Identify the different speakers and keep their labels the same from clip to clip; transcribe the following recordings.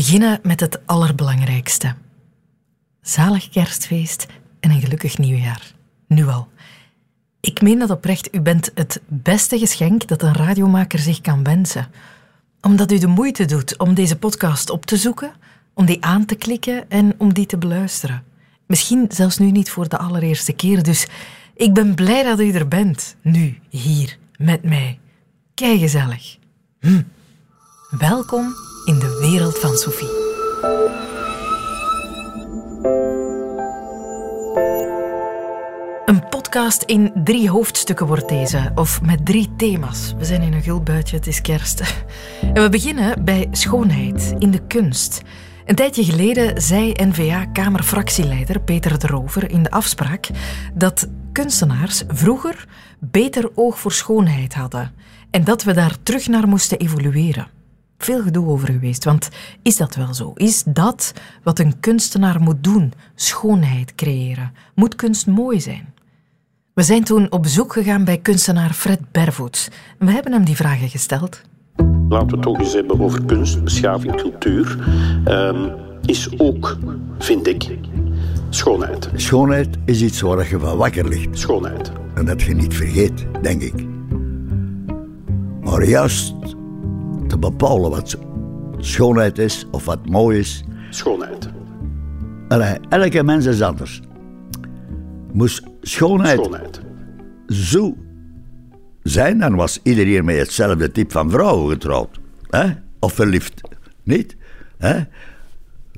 Speaker 1: beginnen met het allerbelangrijkste. Zalig kerstfeest en een gelukkig nieuwjaar. Nu al. Ik meen dat oprecht, u bent het beste geschenk dat een radiomaker zich kan wensen. Omdat u de moeite doet om deze podcast op te zoeken, om die aan te klikken en om die te beluisteren. Misschien zelfs nu niet voor de allereerste keer, dus ik ben blij dat u er bent. Nu, hier, met mij. Kijk gezellig. Hm. Welkom in de wereld van Sophie. Een podcast in drie hoofdstukken wordt deze, of met drie thema's. We zijn in een gul buitje, het is kerst. En we beginnen bij schoonheid in de kunst. Een tijdje geleden zei N-VA-Kamerfractieleider Peter de Rover in de afspraak dat kunstenaars vroeger beter oog voor schoonheid hadden en dat we daar terug naar moesten evolueren. Veel gedoe over geweest, want is dat wel zo? Is dat wat een kunstenaar moet doen? Schoonheid creëren? Moet kunst mooi zijn? We zijn toen op bezoek gegaan bij kunstenaar Fred Bervoets. We hebben hem die vragen gesteld.
Speaker 2: Laten we het ook eens hebben over kunst, beschaving, cultuur. Ehm, is ook, vind ik, schoonheid.
Speaker 3: Schoonheid is iets waar je van wakker ligt.
Speaker 2: Schoonheid.
Speaker 3: En dat je niet vergeet, denk ik. Maar juist te bepalen wat schoonheid is of wat mooi is.
Speaker 2: Schoonheid.
Speaker 3: Allee, elke mens is anders. Moest schoonheid,
Speaker 2: Schoonheid.
Speaker 3: zo zijn, dan was iedereen met hetzelfde type van vrouw getrouwd. hè? Of verliefd. Niet? hè?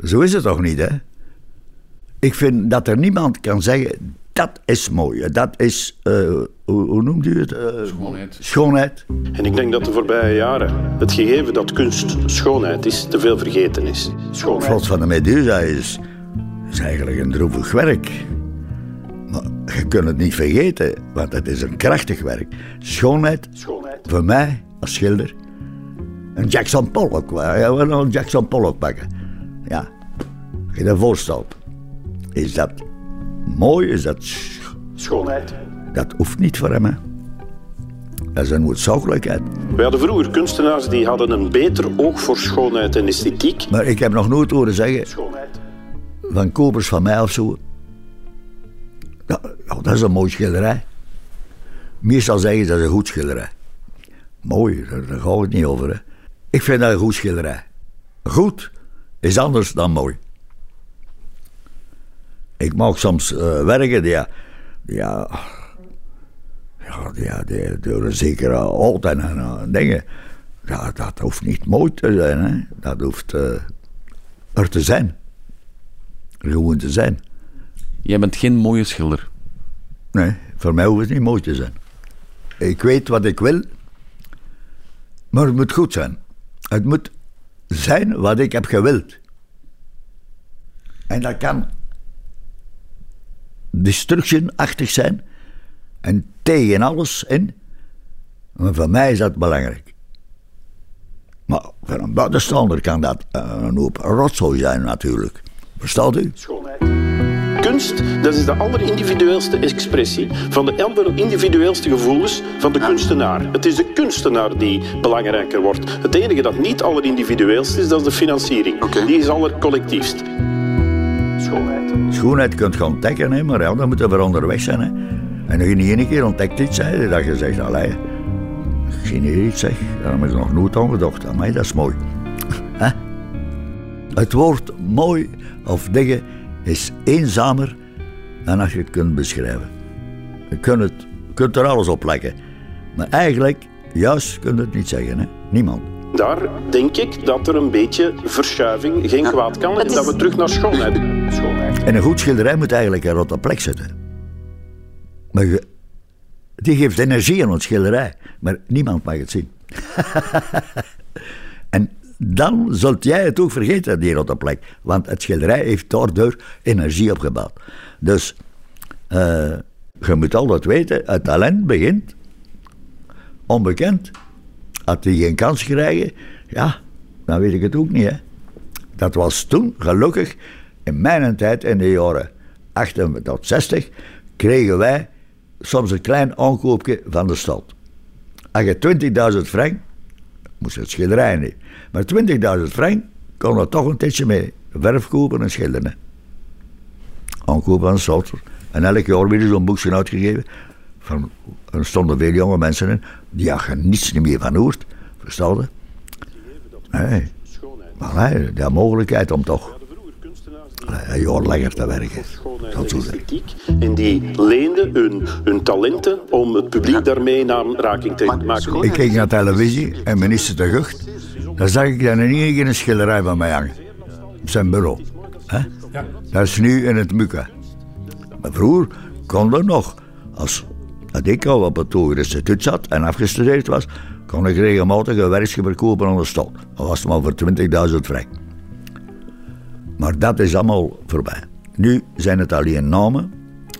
Speaker 3: Zo is het toch niet, hè? Ik vind dat er niemand kan zeggen, dat is mooi. Dat is, eh, hoe, hoe noemt u het? Eh,
Speaker 4: Schoonheid.
Speaker 3: Schoonheid.
Speaker 2: En ik denk dat de voorbije jaren het gegeven dat kunst schoonheid is, te veel vergeten is. Schoonheid.
Speaker 3: Vlot van de Medusa is, is eigenlijk een droevig werk. Maar je kunt het niet vergeten, want het is een krachtig werk. Schoonheid,
Speaker 2: Schoonheid.
Speaker 3: voor mij als schilder, een Jackson Pollock. Ja, we een Jackson Pollock pakken. Ja, als je dat voorstelt. Is dat mooi? Is dat... sch-
Speaker 2: Schoonheid.
Speaker 3: Dat hoeft niet voor hem, hè. Dat is een noodzakelijkheid.
Speaker 2: We hadden vroeger kunstenaars die hadden een beter oog voor schoonheid en esthetiek.
Speaker 3: Maar ik heb nog nooit horen zeggen
Speaker 2: Schoonheid.
Speaker 3: van kopers van mij of zo. Dat is een mooi schilderij. Meestal zeggen ze dat is een goed schilderij. Mooi, daar, daar gaat het niet over. Hè. Ik vind dat een goed schilderij. Goed is anders dan mooi. Ik mag soms eh, werken die, die, ja, die, die, door een zekere en, en eh, dingen. Ja, dat hoeft niet mooi te zijn. Hè. Dat hoeft eh, er te zijn. Gewoon te zijn.
Speaker 4: Jij bent geen mooie schilder.
Speaker 3: Nee, voor mij hoeft het niet mooi te zijn. Ik weet wat ik wil, maar het moet goed zijn. Het moet zijn wat ik heb gewild. En dat kan destructionachtig zijn en tegen alles in. Maar voor mij is dat belangrijk. Maar voor een buitenstaander kan dat eh, een hoop rotzooi zijn natuurlijk. Verstaat u?
Speaker 2: Schoonheid. Kunst, dat is de allerindividueelste expressie van de allerindividueelste gevoelens van de kunstenaar. Het is de kunstenaar die belangrijker wordt. Het enige dat niet allerindividueelst is, dat is de financiering. Die is allercollectiefst. Schoonheid.
Speaker 3: Kunt je ontdekken, hè, maar ja, dan moeten we er onderweg zijn. Hè. En als je niet één keer ontdekt iets, hè, dat je zegt, allee, ik zie niet iets, zeg. Daar heb ik nog nooit aan gedacht. Amai, dat is mooi. Hè? Het woord mooi of dingen is eenzamer dan als je het kunt beschrijven. Je kunt, het, je kunt er alles op leggen. Maar eigenlijk, juist, kun je het niet zeggen. Hè? Niemand.
Speaker 2: Daar denk ik dat er een beetje verschuiving geen kwaad kan en
Speaker 5: is-
Speaker 2: dat we terug naar schoonheid.
Speaker 3: En een goed schilderij moet eigenlijk een rotte plek zitten. Maar die geeft energie aan een schilderij, maar niemand mag het zien. en dan zult jij het ook vergeten, die rotte plek. Want het schilderij heeft daardoor energie opgebouwd. Dus eh, je moet altijd weten, het talent begint onbekend. Als die geen kans krijgen, ja, dan weet ik het ook niet. Dat was toen, gelukkig, in mijn tijd, in de jaren 80 tot 60, kregen wij soms een klein aankoopje van de stad. Als je 20.000 frank, moest het schilderij niet, maar 20.000 frank kon er toch een tijdje mee verf kopen en schilderen. Aankopen aan Souter. En elk jaar weer zo'n boekje uitgegeven. Van, er stonden veel jonge mensen in, die had je niets meer van hoort. Verstaan je? Nee. Maar nee, de mogelijkheid om toch een jaar langer te werken. Dat zo zijn.
Speaker 2: En die leenden hun, hun talenten om het publiek daarmee in aanraking te maken.
Speaker 3: Ik keek naar televisie en minister de Gucht. Dan zag ik dan in één een schilderij van mij hangen. Op zijn bureau. Hè? Dat is nu in het Muka. Maar vroeger kon dat nog. Als dat ik al op het hoger instituut zat en afgestudeerd was, kon ik regelmatig een werkje verkopen aan de stad. Dat was maar voor 20.000 frank. Maar dat is allemaal voorbij. Nu zijn het alleen namen.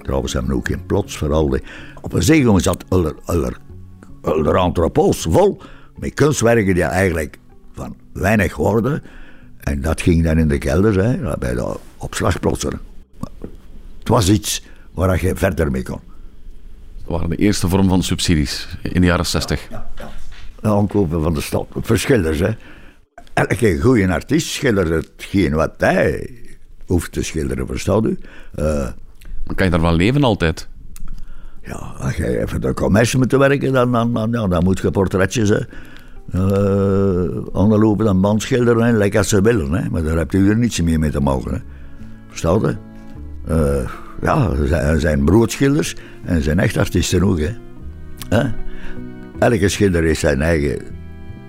Speaker 3: Trouwens hebben we ook geen plots, vooral die. Op een zeegang zat er antropoos vol met kunstwerken die eigenlijk van weinig worden. En dat ging dan in de kelder, hè, bij de opslagplotsen. Het was iets waar je verder mee kon.
Speaker 4: Dat waren de eerste vorm van subsidies in de jaren 60.
Speaker 3: Ja, ja. De aankopen van de stad. Verschillers, hè. Elke goede artiest schildert hetgeen wat hij hoeft te schilderen, verstaat u? Uh,
Speaker 4: maar kan je daarvan leven altijd?
Speaker 3: Ja, als je even de commercie moet werken, dan, dan, dan, ja, dan moet je portretjes uh, aan de lopen en band schilderen, lekker als ze willen. Hè. Maar daar heb je er niets meer mee te maken. Hè. Verstaat je? Uh, ja, er zijn broodschilders en er zijn echt artiesten ook. Hè. Hè? Elke schilder heeft zijn eigen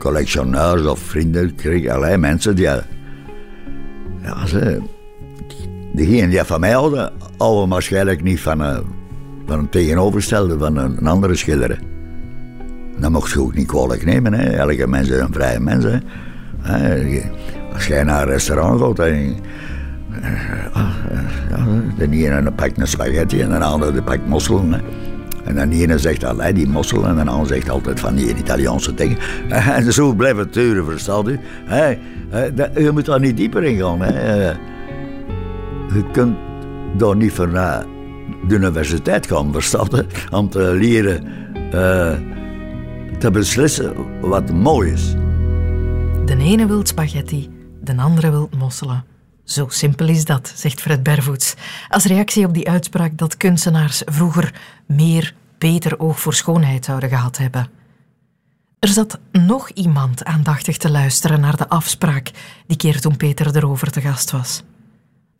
Speaker 3: collectioneurs of vrienden. Kreeg allerlei mensen die. Ja, ze. Die van mij hadden, houden waarschijnlijk niet van een, van een tegenovergestelde, van een, andere schilder. Dat mocht je ook niet kwalijk nemen. Hè. Elke mens is een vrije mens. Hè. Als jij naar een restaurant gaat en ja, de ene pakt een spaghetti en de andere pakt mosselen. Hè. En de ene zegt altijd die mosselen en de andere zegt altijd van die Italiaanse dingen. En zo blijft het duren, verstaat? Je moet daar niet dieper in gaan. Hè. Je kunt daar niet voor naar de universiteit gaan, verstaat? Om te leren uh, te beslissen wat mooi is.
Speaker 1: De ene wil spaghetti, de andere wil mosselen. Zo simpel is dat, zegt Fred Bervoets. Als reactie op die uitspraak dat kunstenaars vroeger meer, beter oog voor schoonheid zouden gehad hebben. Er zat nog iemand aandachtig te luisteren naar de afspraak die keer toen Peter erover te gast was.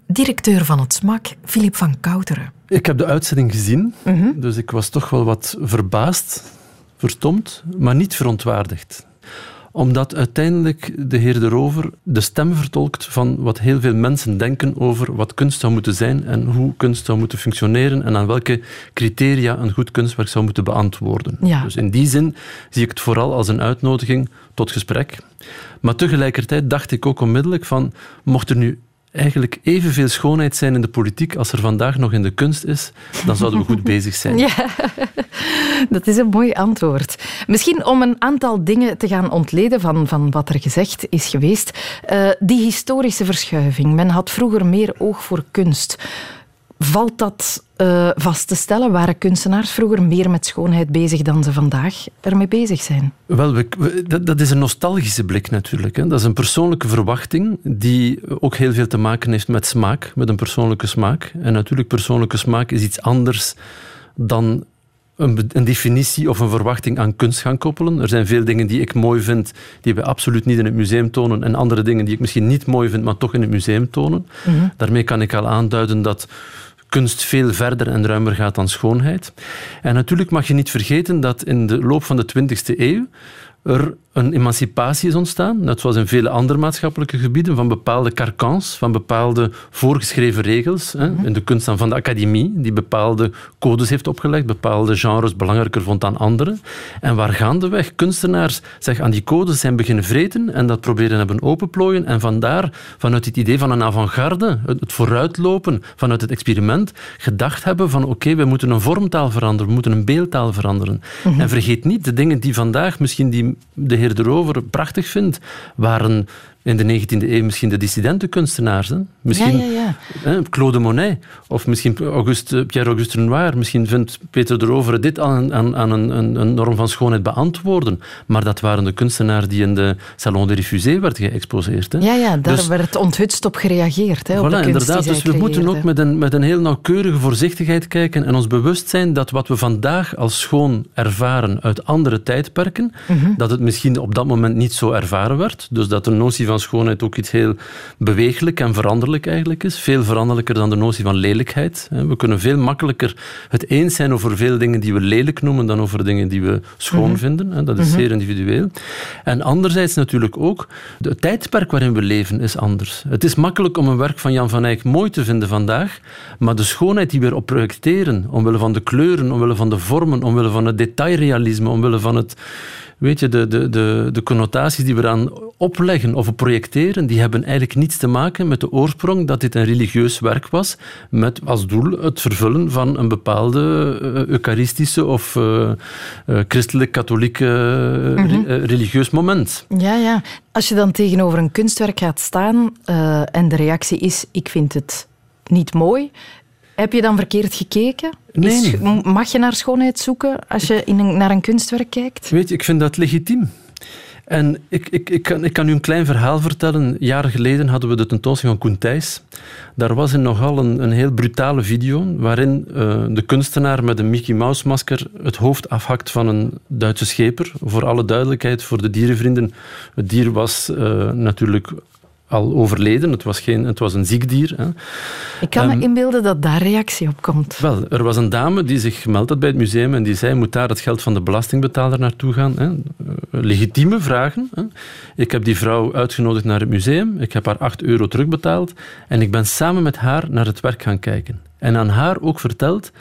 Speaker 1: Directeur van het SMAK, Filip van Kouteren.
Speaker 5: Ik heb de uitzending gezien, dus ik was toch wel wat verbaasd, verstomd, maar niet verontwaardigd omdat uiteindelijk de heer de Rover de stem vertolkt van wat heel veel mensen denken over wat kunst zou moeten zijn en hoe kunst zou moeten functioneren en aan welke criteria een goed kunstwerk zou moeten beantwoorden.
Speaker 1: Ja.
Speaker 5: Dus in die zin zie ik het vooral als een uitnodiging tot gesprek. Maar tegelijkertijd dacht ik ook onmiddellijk van, mocht er nu eigenlijk evenveel schoonheid zijn in de politiek als er vandaag nog in de kunst is, dan zouden we goed bezig zijn.
Speaker 1: Ja, dat is een mooi antwoord. Misschien om een aantal dingen te gaan ontleden van, van wat er gezegd is geweest. Uh, die historische verschuiving. Men had vroeger meer oog voor kunst. Valt dat uh, vast te stellen? Waren kunstenaars vroeger meer met schoonheid bezig dan ze vandaag ermee bezig zijn?
Speaker 5: Wel, we, we, dat, dat, is een nostalgische blik natuurlijk. Hè. Dat is een persoonlijke verwachting die ook heel veel te maken heeft met smaak, met een persoonlijke smaak. En natuurlijk, persoonlijke smaak is iets anders dan een, een, definitie of een verwachting aan kunst gaan koppelen. Er zijn veel dingen die ik mooi vind, die we absoluut niet in het museum tonen, en andere dingen die ik misschien niet mooi vind, maar toch in het museum tonen. Mm -hmm. Daarmee kan ik al aanduiden dat kunst veel verder en ruimer gaat dan schoonheid. En natuurlijk mag je niet vergeten dat in de loop van de 20e eeuw er een emancipatie is ontstaan, net zoals in vele andere maatschappelijke gebieden, van bepaalde carcans, van bepaalde voorgeschreven regels. Hè, in de kunst van de academie, die bepaalde codes heeft opgelegd, bepaalde genres belangrijker vond dan andere. En waar gaandeweg kunstenaars zich aan die codes zijn beginnen vreten en dat proberen hebben openplooien. En vandaar, vanuit het idee van een avant-garde, het vooruitlopen, vanuit het experiment, gedacht hebben van oké, okay, we moeten een vormtaal veranderen, we moeten een beeldtaal veranderen. Mm -hmm. En vergeet niet, de dingen die vandaag misschien die de heer erover prachtig vindt, waren in de 19e eeuw misschien de dissidentenkunstenaars. Hè? Misschien
Speaker 1: ja, ja,
Speaker 5: Hè, Claude Monet of misschien Auguste, Pierre-Auguste Renoir. Misschien vindt Peter de Rovere dit aan, aan, aan een, een, een, norm van schoonheid beantwoorden. Maar dat waren de kunstenaars die in de Salon de Diffusé werd geëxposeerd. Hè?
Speaker 1: Ja, ja, daar
Speaker 5: Dus-
Speaker 1: werd onthutst op gereageerd. Hè, op de
Speaker 5: inderdaad. Dus we moeten ook met een, met een heel nauwkeurige voorzichtigheid kijken en ons bewust zijn dat wat we vandaag als schoon ervaren uit andere tijdperken,
Speaker 1: Mhm.
Speaker 5: dat het misschien op dat moment niet zo ervaren werd. Dus dat de notie van schoonheid ook iets heel beweeglijk en veranderlijk eigenlijk is. Veel veranderlijker dan de notie van lelijkheid. We kunnen veel makkelijker het eens zijn over veel dingen die we lelijk noemen dan over dingen die we schoon
Speaker 1: Mhm.
Speaker 5: vinden. Dat is zeer individueel. En anderzijds natuurlijk ook, het tijdperk waarin we leven is anders. Het is makkelijk om een werk van Jan van Eyck mooi te vinden vandaag, maar de schoonheid die we erop projecteren, omwille van de kleuren, omwille van de vormen, omwille van het detailrealisme, omwille van het, weet je, de, de, de, de connotaties die we eraan opleggen of projecteren, die hebben eigenlijk niets te maken met de oorsprong dat dit een religieus werk was, met als doel het vervullen van een bepaalde eh, eucharistische of eh, eh, christelijk-katholieke eh, re- eh, religieus moment.
Speaker 1: Ja, ja. Als je dan tegenover een kunstwerk gaat staan en de reactie is: ik vind het niet mooi. Heb je dan verkeerd gekeken?
Speaker 5: Nee.
Speaker 1: Is- mag je naar schoonheid zoeken als je in een, naar een kunstwerk kijkt?
Speaker 5: Weet je, ik vind dat legitiem. En ik, ik, ik, kan, ik kan u een klein verhaal vertellen. Jaren geleden hadden we de tentoonstelling van Koen Thijs. Daar was een nogal een, een heel brutale video waarin eh, de kunstenaar met een Mickey Mouse masker het hoofd afhakt van een Duitse scheper. Voor alle duidelijkheid, voor de dierenvrienden. Het dier was eh, natuurlijk al overleden. Het was, geen, het was een ziek dier. Hè.
Speaker 1: Ik kan
Speaker 5: Ehm,
Speaker 1: me inbeelden dat daar reactie op komt.
Speaker 5: Wel, er was een dame die zich gemeld had bij het museum en die zei, moet daar het geld van de belastingbetaler naartoe gaan? Hè? Eh, Legitieme vragen. Hè? Ik heb die vrouw uitgenodigd naar het museum, ik heb haar 8 euro terugbetaald en ik ben samen met haar naar het werk gaan kijken. En aan haar ook verteld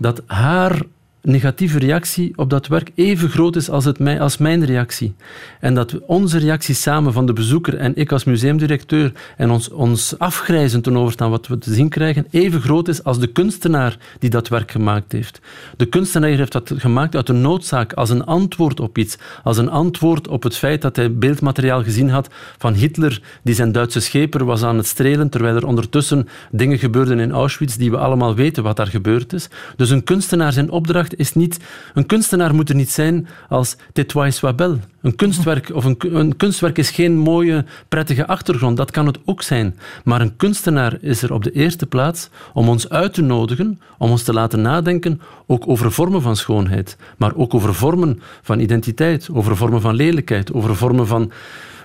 Speaker 5: dat haar negatieve reactie op dat werk even groot is als, het mij, als mijn reactie. En dat onze reactie samen van de bezoeker en ik als museumdirecteur en ons, ons afgrijzen ten overstaan wat we te zien krijgen, even groot is als de kunstenaar die dat werk gemaakt heeft. De kunstenaar heeft dat gemaakt uit een noodzaak, als een antwoord op iets. Als een antwoord op het feit dat hij beeldmateriaal gezien had van Hitler, die zijn Duitse scheper was aan het strelen, terwijl er ondertussen dingen gebeurden in Auschwitz die we allemaal weten wat daar gebeurd is. Dus een kunstenaar zijn opdracht is niet... Een kunstenaar moet er niet zijn als Tétois belle. Een kunstwerk, of een, een kunstwerk is geen mooie, prettige achtergrond. Dat kan het ook zijn. Maar een kunstenaar is er op de eerste plaats om ons uit te nodigen, om ons te laten nadenken, ook over vormen van schoonheid, maar ook over vormen van identiteit, over vormen van lelijkheid, over vormen van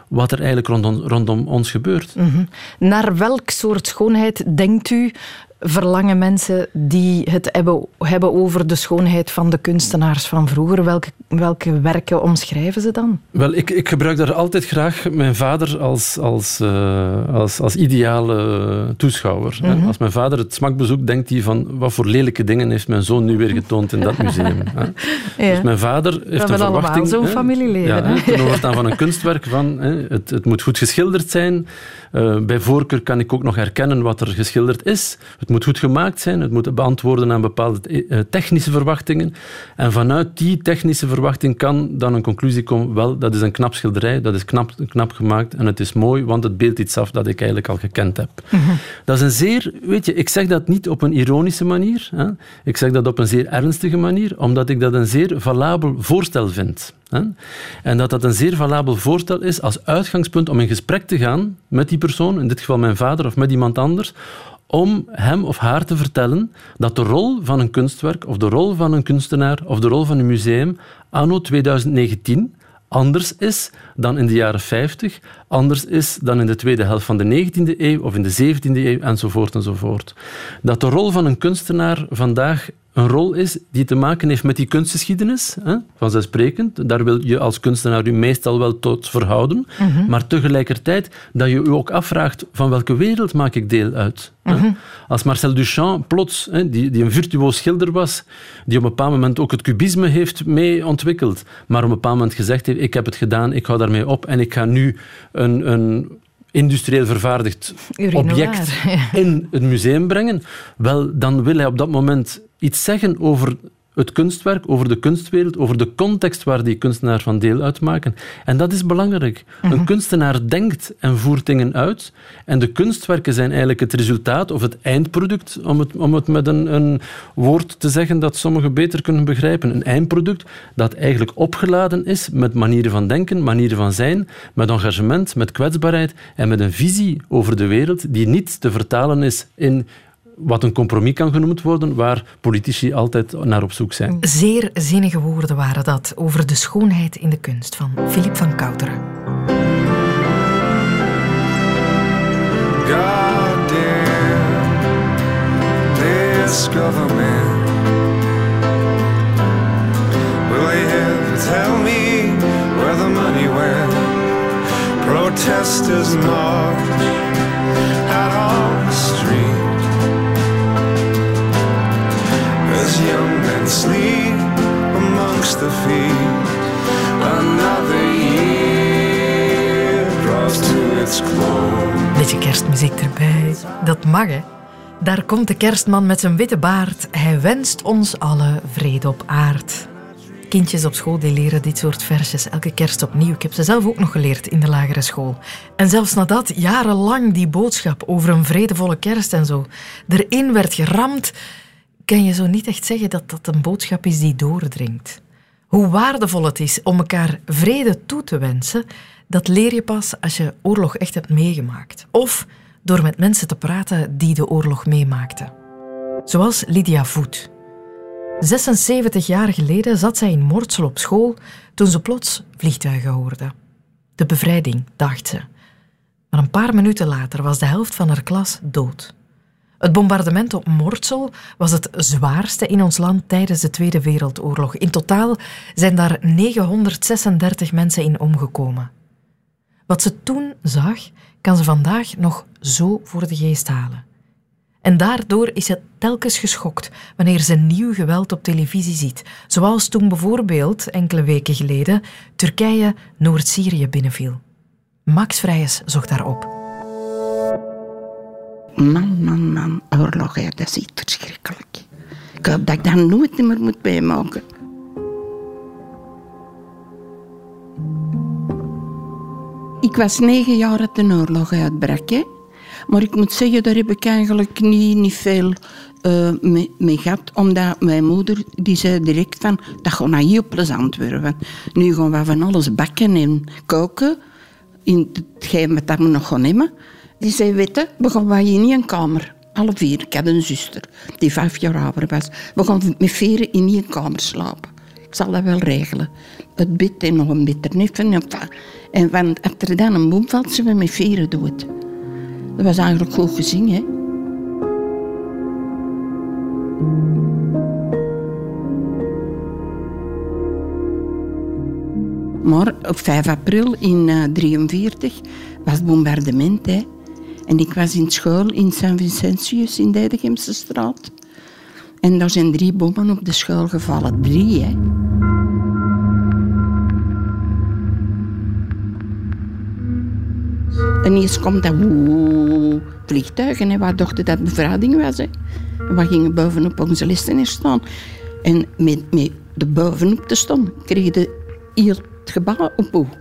Speaker 5: wat er eigenlijk rondom, rondom ons gebeurt.
Speaker 1: Naar welk soort schoonheid denkt u verlangen mensen die het hebben, hebben over de schoonheid van de kunstenaars van vroeger? Welke, welke werken omschrijven ze dan?
Speaker 5: Wel, ik, ik gebruik daar altijd graag mijn vader als, als, eh, als, als ideale toeschouwer. hè. Als mijn vader het smak bezoekt, denkt hij van wat voor lelijke dingen heeft mijn zoon nu weer getoond in dat museum. Dus mijn vader heeft
Speaker 1: hebben
Speaker 5: een verwachting...
Speaker 1: zo'n
Speaker 5: hè,
Speaker 1: familieleven,
Speaker 5: Ja, ten overstaan van een kunstwerk van hè, het, het moet goed geschilderd zijn. Eh, bij voorkeur kan ik ook nog herkennen wat er geschilderd is. Het moet goed gemaakt zijn. Het moet beantwoorden aan bepaalde eh, technische verwachtingen. En vanuit die technische verwachting kan dan een conclusie komen. Wel, dat is een knap schilderij. Dat is knap, knap gemaakt. En het is mooi, want het beeldt iets af dat ik eigenlijk al gekend heb. Dat is een zeer... Weet je, ik zeg dat niet op een ironische manier. Hè. Ik zeg dat op een zeer ernstige manier. Omdat ik dat een zeer valabel voorstel vind. En dat dat een zeer valabel voorstel is als uitgangspunt om in gesprek te gaan met die persoon, in dit geval mijn vader of met iemand anders, om hem of haar te vertellen dat de rol van een kunstwerk of de rol van een kunstenaar of de rol van een museum anno 2019 anders is dan in de jaren 50, anders is dan in de tweede helft van de 19e eeuw of in de 17e eeuw enzovoort enzovoort. Dat de rol van een kunstenaar vandaag een rol is die te maken heeft met die kunstgeschiedenis, hè, vanzelfsprekend. Daar wil je als kunstenaar u meestal wel tot verhouden. Maar tegelijkertijd dat je u ook afvraagt van welke wereld maak ik deel uit. hè. Als Marcel Duchamp plots, hè, die, die een virtuoos schilder was, die op een bepaald moment ook het cubisme heeft mee ontwikkeld, maar op een bepaald moment gezegd heeft, ik heb het gedaan, ik hou daarmee op en ik ga nu een... een industrieel vervaardigd
Speaker 1: Urinoir,
Speaker 5: object in het museum brengen, wel, dan wil hij op dat moment iets zeggen over het kunstwerk, over de kunstwereld, over de context waar die kunstenaar van deel uitmaken. En dat is belangrijk. Een mhm. kunstenaar denkt en voert dingen uit. En de kunstwerken zijn eigenlijk het resultaat of het eindproduct, om het, om het met een, een woord te zeggen dat sommigen beter kunnen begrijpen. Een eindproduct dat eigenlijk opgeladen is met manieren van denken, manieren van zijn, met engagement, met kwetsbaarheid en met een visie over de wereld die niet te vertalen is in wat een compromis kan genoemd worden, waar politici altijd naar op zoek zijn.
Speaker 1: Zeer zinnige woorden waren dat over de schoonheid in de kunst van Philip van Kouteren. God damn this government. Will they ever tell me where the money went? Protesters march out on the street. Men sleep amongst the. Another year draws to its close. Beetje kerstmuziek erbij. Dat mag, hè? Daar komt de kerstman met zijn witte baard. Hij wenst ons alle vrede op aard. Kindjes op school die leren dit soort versjes elke kerst opnieuw. Ik heb ze zelf ook nog geleerd in de lagere school. En zelfs nadat jarenlang die boodschap over een vredevolle kerst en zo erin werd geramd, kan je zo niet echt zeggen dat dat een boodschap is die doordringt. Hoe waardevol het is om elkaar vrede toe te wensen, dat leer je pas als je oorlog echt hebt meegemaakt. Of door met mensen te praten die de oorlog meemaakten. Zoals Lydia Voet. 76 jaar geleden zat zij in Mortsel op school toen ze plots vliegtuigen hoorde. De bevrijding, dacht ze. Maar een paar minuten later was de helft van haar klas dood. Het bombardement op Mortsel was het zwaarste in ons land tijdens de Tweede Wereldoorlog. In totaal zijn daar 936 mensen in omgekomen. Wat ze toen zag, kan ze vandaag nog zo voor de geest halen. En daardoor is ze telkens geschokt wanneer ze nieuw geweld op televisie ziet, zoals toen bijvoorbeeld enkele weken geleden Turkije Noord-Syrië binnenviel. Max Vrijs zocht daarop.
Speaker 6: Man, man, man, oorlog, ja, dat is iets verschrikkelijk. Ik hoop dat ik dat nooit meer moet bijmaken. Ik was negen jaar dat de oorlog uitbrak. Maar ik moet zeggen, daar heb ik eigenlijk niet, niet veel uh, mee, mee, gehad. Omdat mijn moeder die zei direct van, dat gaat nou heel plezant worden. nu gaan we van alles bakken en koken. In hetgeen wat we nog gaan nemen. Die zei, weet we gaan wij in één kamer. Alle vier. Ik had een zuster die vijf jaar ouder was. We gaan met vieren in één kamer slapen. Ik zal dat wel regelen. Het bed en nog een bed erneffen. En want als er dan een boom valt, zijn we met vieren dood. Dat was eigenlijk goed gezien, hè. Maar op 5 april in 1943 uh, was het bombardement. Hè. En ik was in school in Sint Vincentius in de straat. En daar zijn drie bommen op de school gevallen. Drie, hè. En eerst komt dat woe, vliegtuigen. En we dachten dat bevrijding was. Hè. We gingen bovenop onze listener staan. En met, de bovenop te staan, kreeg je heel het gebouw op.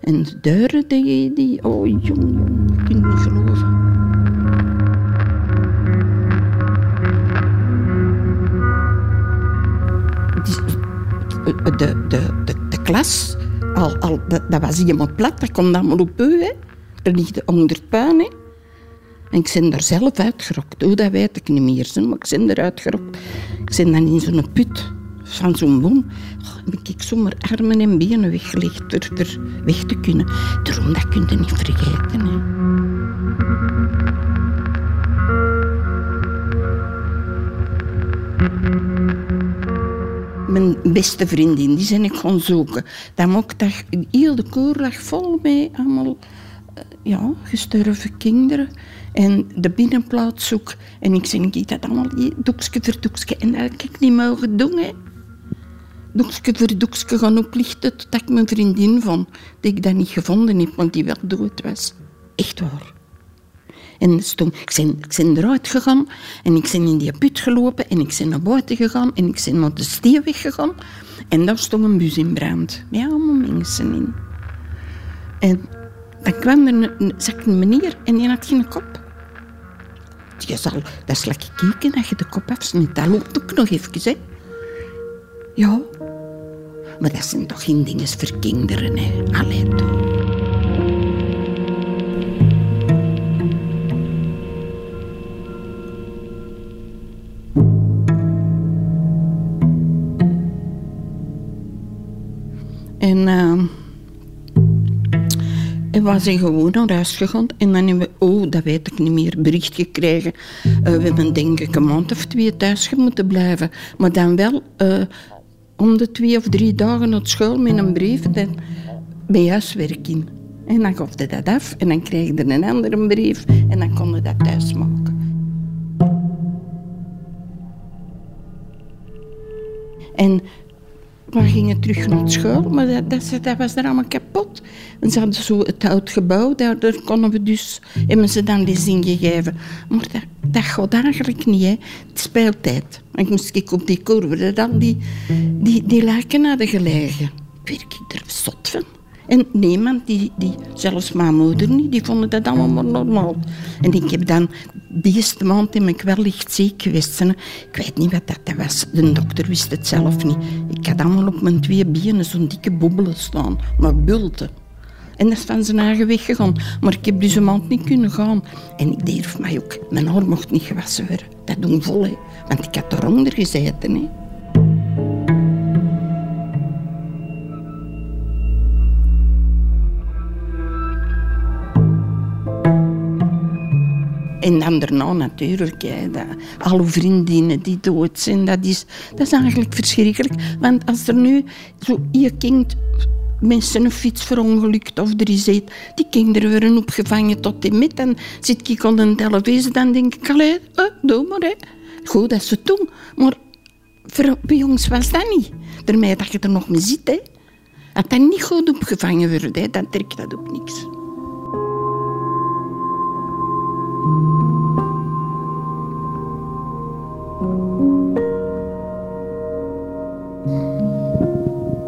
Speaker 6: En de deuren, die, die oh jong, jong, niet geloven. De, de, de, de, klas, al, al, dat, dat was helemaal plat, dat komt allemaal op u. Hè. Er ligt onder het puin. Hè. En ik ben er zelf uitgerokt. Hoe dat weet ik niet meer, maar ik ben eruit gerokt. Ik ben dan in zo'n put van zo'n boom heb ik zomaar armen en benen weggelegd door er weg te kunnen. Daarom, dat kun je niet vergeten. Hè. Mijn beste vriendin, die zijn ik gaan zoeken. Dat mocht dat heel de koor lag vol mee allemaal eh, ja, gestorven kinderen. En de binnenplaats zoek. En ik zei, ik dat allemaal doekske voor doekske. En dat heb ik niet mogen doen, hè doekje voor gaan oplichten tot ik mijn vriendin vond, die ik dat niet gevonden heb, want die wel dood was. Echt waar. En stond, ik, ben, ik ben eruit gegaan en ik ben in die put gelopen en ik ben naar buiten gegaan en ik ben naar de steenweg gegaan. En daar stond een bus in brand. Ja, allemaal mensen in. En dan kwam er een, een, een meneer en die had geen kop. Je zal, dat is lekker kijken dat je de kop afsnijdt. Dat loopt ook nog even, hè. Ja. Maar dat zijn toch geen dingen voor kinderen, hè. Allee, toch. En uh, en we zijn gewoon naar huis gegaan. En dan hebben we, oh, dat weet ik niet meer, bericht gekregen. Uh, we hebben denk ik een maand of twee thuis moeten blijven. Maar dan wel uh, om de twee of drie dagen naar school met een brief bij huiswerking. En dan gaf je dat af en dan kreeg je een andere brief en dan kon je dat thuis maken. En we gingen terug naar school, maar dat, dat, was er allemaal kapot. En ze hadden zo het oud gebouw, daar, daar konden we dus, hebben ze dan les in gegeven. Maar dat, dat gaat eigenlijk niet, hè. Het speeltijd. Ik moest ik op die kurve, dat al die, die, die laken hadden gelegen. Werd ik er zot van. En niemand, die, die, zelfs mijn moeder niet, die vonden dat allemaal normaal. En ik heb dan, de eerste maand in ik wel licht ziek geweest. Ik weet niet wat dat was. De dokter wist het zelf niet. Ik had allemaal op mijn twee benen zo'n dikke bobbelen staan, maar bulten. En dat is van zijn eigen weg gegaan. Maar ik heb dus een maand niet kunnen gaan. En ik durf mij ook, mijn haar mocht niet gewassen worden. Dat doen vol. Want ik had eronder gezeten, hè. En dan daarna natuurlijk, hè, dat, alle vriendinnen die dood zijn, dat is, dat is eigenlijk verschrikkelijk. Want als er nu zo je kind mensen een fiets verongelukt of er is iets, die kinderen worden opgevangen tot in met. Dan zit ik aan een televisie, dan denk ik, allee, eh, doe maar. Hè. Goed dat ze doen, maar voor jongens was dat niet. Daarmee dat je er nog mee zit. Hè. Als dat niet goed opgevangen wordt, hè, dan trekt dat ook niks.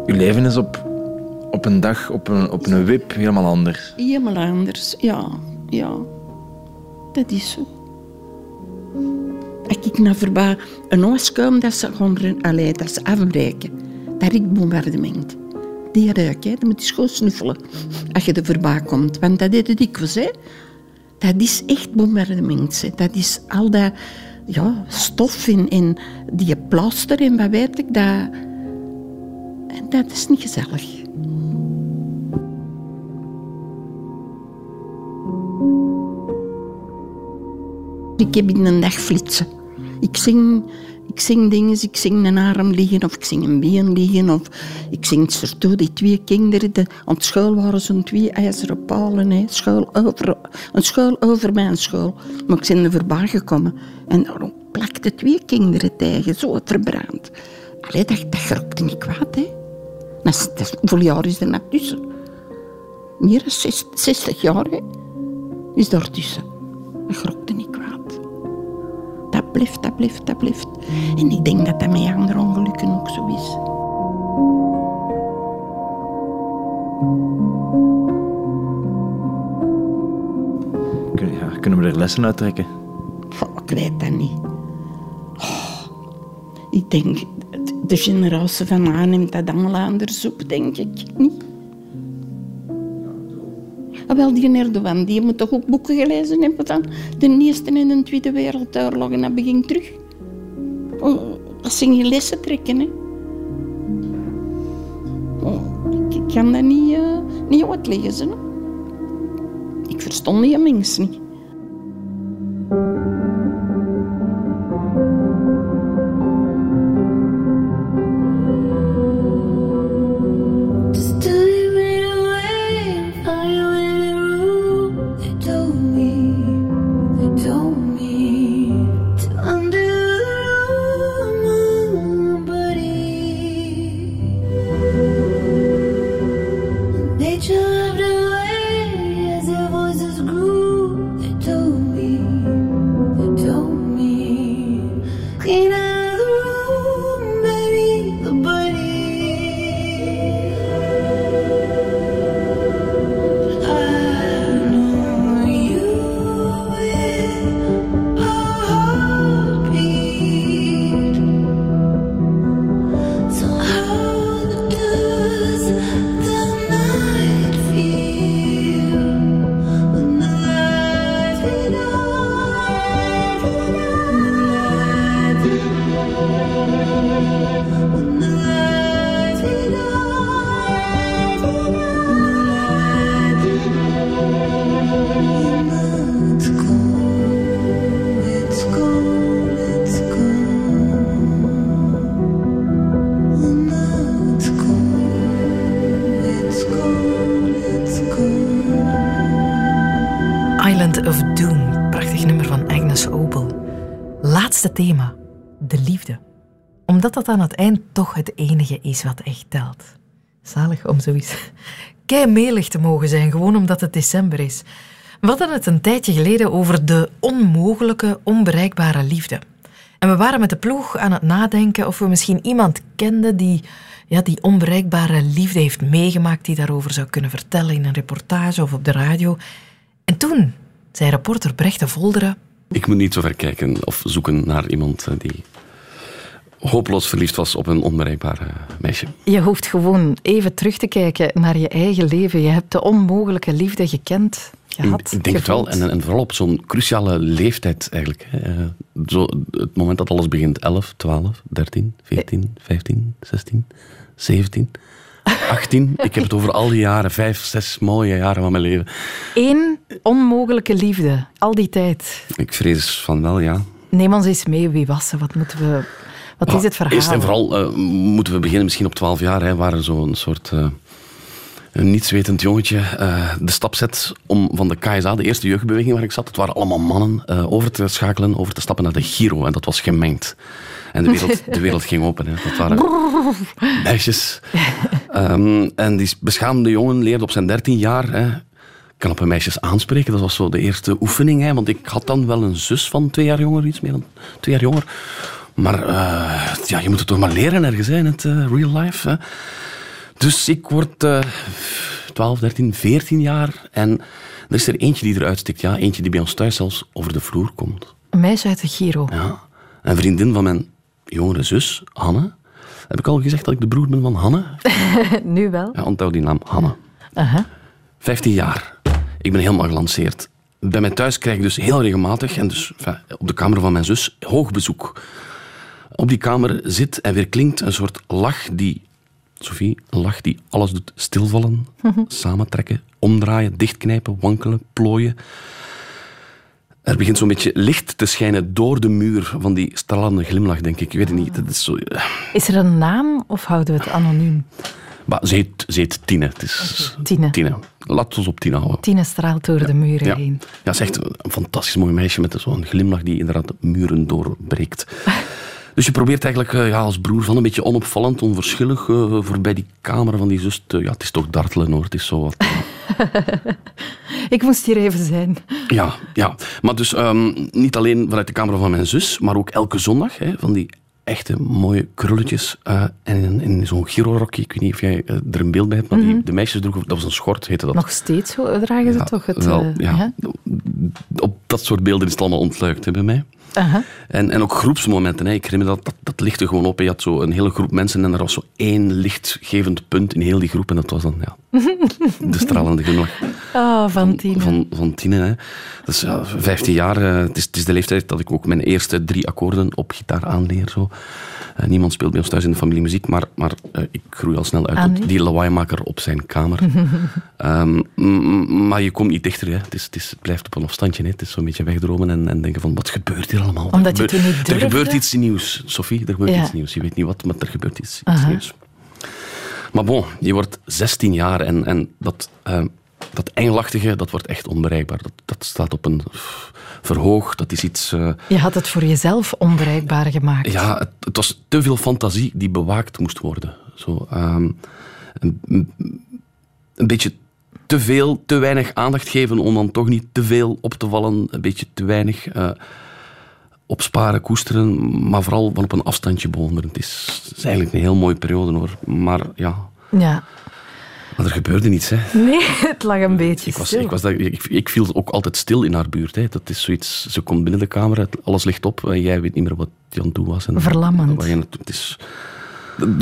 Speaker 7: Uw leven is op, op een dag, op een, op een wip, helemaal anders.
Speaker 6: Helemaal anders, ja. ja. Dat is zo. Ik naar voorbij een kom, dat ze gewoon allee, dat ze afbreken. Dat ik bombardement. Die ruik, hè, dat moet je gewoon snuffelen als je er voorbij komt. Want dat deed het dikwijls, hè. Dat is echt bombardement. Hè. Dat is al dat ja, stof in, in die plaster en wat weet ik, dat, dat is niet gezellig. Ik heb in een dag flitsen. Ik zing, ik zing dingen, ik zing een arm liggen of ik zing een been liggen of ik zing Serto, die twee kinderen. De, aan school waren zo'n twee ijzeren palen, hè. School over, een school over mijn school. Maar ik ben er voorbij gekomen en daarom plakte twee kinderen tegen, zo verbrand. Allee, dat, dat grokte niet kwaad, hè. Dat, dat, hoeveel jaar is er net tussen? Meer dan 60 jaar. Is daar tussen. Dat grokte niet kwaad dat blijft, dat blijft, dat blijft. En ik denk dat dat met andere ongelukken ook zo is.
Speaker 7: Ja, kunnen we er lessen uit trekken?
Speaker 6: ik weet dat niet. Oh, ik denk, de generatie van aanneemt dat allemaal anders op, denk ik niet. Ah, wel, die Erdogan, die moet toch ook boeken gelezen hebben van de Eerste en de Tweede Wereldoorlog en dat begint terug. Oh, dat zijn je lessen trekken, hè. Ik, kan dat niet, uh, niet uitlezen. Hè. Ik verstond die mensen niet.
Speaker 1: Thema. De liefde. Omdat dat aan het eind toch het enige is wat echt telt. Zalig om zoiets kei melig te mogen zijn, gewoon omdat het december is. We hadden het een tijdje geleden over de onmogelijke, onbereikbare liefde. En we waren met de ploeg aan het nadenken of we misschien iemand kenden die ja, die onbereikbare liefde heeft meegemaakt, die daarover zou kunnen vertellen in een reportage of op de radio. En toen zei reporter Brecht de Volderen...
Speaker 4: Ik moet niet zo ver kijken of zoeken naar iemand eh, die hopeloos verliefd was op een onbereikbaar meisje.
Speaker 1: Je hoeft gewoon even terug te kijken naar je eigen leven. Je hebt de onmogelijke liefde gekend. Gehad,
Speaker 4: ik, ik denk het wel, en, en, vooral op zo'n cruciale leeftijd eigenlijk. Hè. Eh, zo, het moment dat alles begint, 11, 12, 13, 14, 15, 16, 17, 18. Ik heb het over al die jaren, vijf, zes mooie jaren van mijn leven.
Speaker 1: Eén onmogelijke liefde, al die tijd.
Speaker 4: Ik vrees van wel, ja.
Speaker 1: Neem ons eens mee, wie was ze? Wat moeten we wat is het verhaal?
Speaker 4: Eerst en vooral uh, moeten we beginnen misschien op 12 jaar. Hè, waar zo'n soort uh, een nietswetend jongetje uh, de stap zet om van de KSA, de eerste jeugdbeweging waar ik zat, het waren allemaal mannen, over te schakelen, over te stappen naar de Giro. En dat was gemengd. En de wereld, de wereld ging open. Hè. Dat waren meisjes. Um, en die beschaamde jongen leerde op zijn 13 jaar hè, knappe meisjes aanspreken. Dat was zo de eerste oefening. Hè, want ik had dan wel een zus van twee jaar jonger, iets meer dan twee jaar jonger. Maar uh, ja, je moet het toch maar leren ergens in het uh, real life. Hè. Dus ik word uh, 12, 13, 14 jaar en er is er eentje die eruit stikt. Ja, eentje die bij ons thuis zelfs over de vloer komt.
Speaker 1: Een meisje uit de Giro.
Speaker 4: Ja, een vriendin van mijn jongere zus, Hanne. Heb ik al gezegd dat ik de broer ben van Hanne?
Speaker 1: nu wel.
Speaker 4: Ja, onthoud die naam, Hanne. Uh -huh. 15 jaar. Ik ben helemaal gelanceerd. Bij mij thuis krijg ik dus heel regelmatig, en dus op de kamer van mijn zus, hoog bezoek op die kamer zit en weer klinkt een soort lach die, Sophie, een lach die alles doet stilvallen, samentrekken, omdraaien, dichtknijpen, wankelen, plooien. Er begint zo'n beetje licht te schijnen door de muur van die stralende glimlach, denk ik. Ik weet het niet. Dat is, zo...
Speaker 1: is er een naam of houden we het anoniem?
Speaker 4: Maar ze, heet, ze heet Tine. Het is
Speaker 1: Tine.
Speaker 4: Tine. Laat ons op Tine houden.
Speaker 1: Tine straalt door de muren
Speaker 4: ja.
Speaker 1: heen.
Speaker 4: Ja, ze is echt een fantastisch mooi meisje met zo'n glimlach die inderdaad muren doorbreekt. Dus je probeert eigenlijk uh, ja, als broer van een beetje onopvallend, onverschillig, uh, voorbij die kamer van die zus te... Ja, het is toch dartelen hoor, het is zo wat...
Speaker 1: Ik moest hier even zijn.
Speaker 4: Ja, ja. maar dus um, niet alleen vanuit de kamer van mijn zus, maar ook elke zondag hè, van die echte mooie krulletjes uh, en in, in zo'n girorokje. Ik weet niet of jij uh, er een beeld bij hebt, maar mm -hmm. die, de meisjes droegen, dat was een schort, heette dat.
Speaker 1: Nog steeds dragen ze toch? Het,
Speaker 4: wel,
Speaker 1: uh,
Speaker 4: ja.
Speaker 1: ja.
Speaker 4: Op dat soort beelden is het allemaal ontluikt hè, bij mij.
Speaker 1: -huh.
Speaker 4: En, en ook groepsmomenten. Hè. Ik herinner me dat, dat, dat lichtte gewoon op. Je had zo een hele groep mensen en er was zo één lichtgevend punt in heel die groep. En dat was dan ja, de stralende glimlach.
Speaker 1: Oh, van Tine.
Speaker 4: Van, van Tine, hè. Dat is ja, 15 jaar. Uh, het, is, het is de leeftijd dat ik ook mijn eerste drie akkoorden op gitaar aanleer. Zo. Uh, niemand speelt bij ons thuis in de familie muziek, maar, maar uh, ik groei al snel uit
Speaker 1: Ah,
Speaker 4: tot die lawaaimaker op zijn kamer. um, maar je komt niet dichter. Hè. Het, is, het, is, het blijft op een afstandje. Hè. Het is zo'n beetje wegdromen en, en denken van, wat gebeurt hier allemaal?
Speaker 1: Omdat je
Speaker 4: er,
Speaker 1: toen niet
Speaker 4: er
Speaker 1: durfde?
Speaker 4: gebeurt iets nieuws, Sophie. Er gebeurt
Speaker 1: Ja.
Speaker 4: iets nieuws. Je weet niet wat, maar er gebeurt iets, nieuws. Maar bon, je wordt 16 jaar en, en dat, uh, dat engelachtige, dat wordt echt onbereikbaar. Dat, dat staat op een verhoog, dat is iets... uh,
Speaker 1: Je had het voor jezelf onbereikbaar gemaakt.
Speaker 4: ja, het, het, was te veel fantasie die bewaakt moest worden. Zo, um, een, een, beetje te veel, te weinig aandacht geven om dan toch niet te veel op te vallen. Een beetje te weinig uh, opsparen, koesteren, maar vooral van op een afstandje bewonderen. Het is, het is eigenlijk een heel mooie periode hoor. Maar ja,
Speaker 1: Ja.
Speaker 4: maar er gebeurde niets. Hè.
Speaker 1: Nee, het lag een beetje
Speaker 4: Ik, was,
Speaker 1: stil.
Speaker 4: ik, was daar, ik, ik viel ook altijd stil in haar buurt. Hè. Dat is zoiets, ze komt binnen de kamer, alles ligt op en jij weet niet meer wat je aan het doen was. En
Speaker 1: Verlammend.
Speaker 4: je Het is,